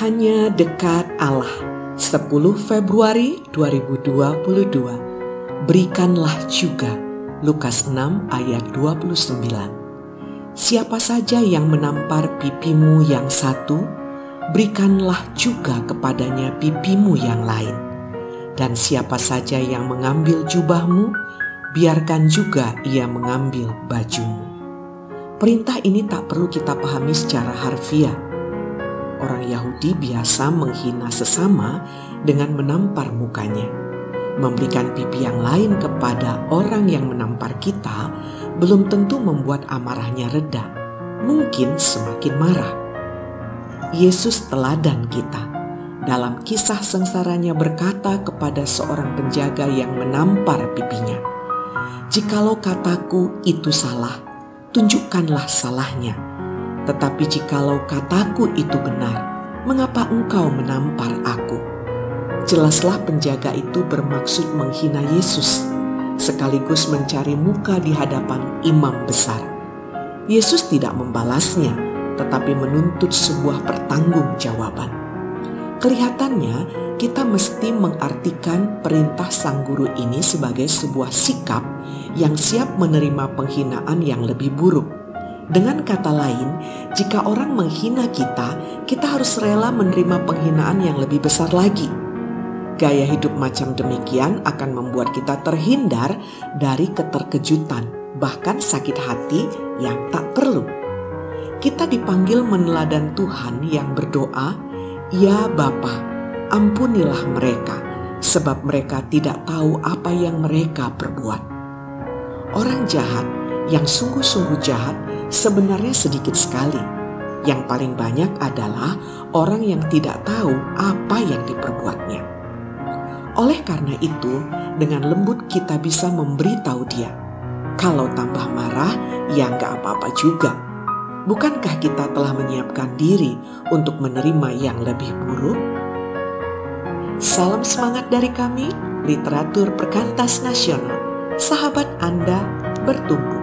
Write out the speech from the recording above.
Hanya dekat Allah. 10 Februari 2022 Berikanlah juga Lukas 6 ayat 29 Siapa saja yang menampar pipimu yang satu Berikanlah juga kepadanya pipimu yang lain. Dan siapa saja yang mengambil jubahmu Biarkan juga ia mengambil bajumu. Perintah ini tak perlu kita pahami secara harfiah orang Yahudi biasa menghina sesama dengan menampar mukanya. Memberikan pipi yang lain kepada orang yang menampar kita belum tentu membuat amarahnya reda, mungkin semakin marah. Yesus teladan kita dalam kisah sengsaranya berkata kepada seorang penjaga yang menampar pipinya, "Jikalau kataku itu salah, tunjukkanlah salahnya." Tetapi jikalau kataku itu benar, mengapa engkau menampar aku? Jelaslah penjaga itu bermaksud menghina Yesus, sekaligus mencari muka di hadapan imam besar. Yesus tidak membalasnya, tetapi menuntut sebuah pertanggungjawaban. Kelihatannya, kita mesti mengartikan perintah sang guru ini sebagai sebuah sikap yang siap menerima penghinaan yang lebih buruk dengan kata lain, jika orang menghina kita, kita harus rela menerima penghinaan yang lebih besar lagi. Gaya hidup macam demikian akan membuat kita terhindar dari keterkejutan, bahkan sakit hati yang tak perlu. Kita dipanggil meneladan Tuhan yang berdoa, "Ya Bapa, ampunilah mereka, sebab mereka tidak tahu apa yang mereka perbuat." Orang jahat yang sungguh-sungguh jahat sebenarnya sedikit sekali. Yang paling banyak adalah orang yang tidak tahu apa yang diperbuatnya. Oleh karena itu, dengan lembut kita bisa memberitahu dia, kalau tambah marah, ya nggak apa-apa juga. Bukankah kita telah menyiapkan diri untuk menerima yang lebih buruk? Salam semangat dari kami, literatur perkantas nasional. Sahabat Anda bertumbuh.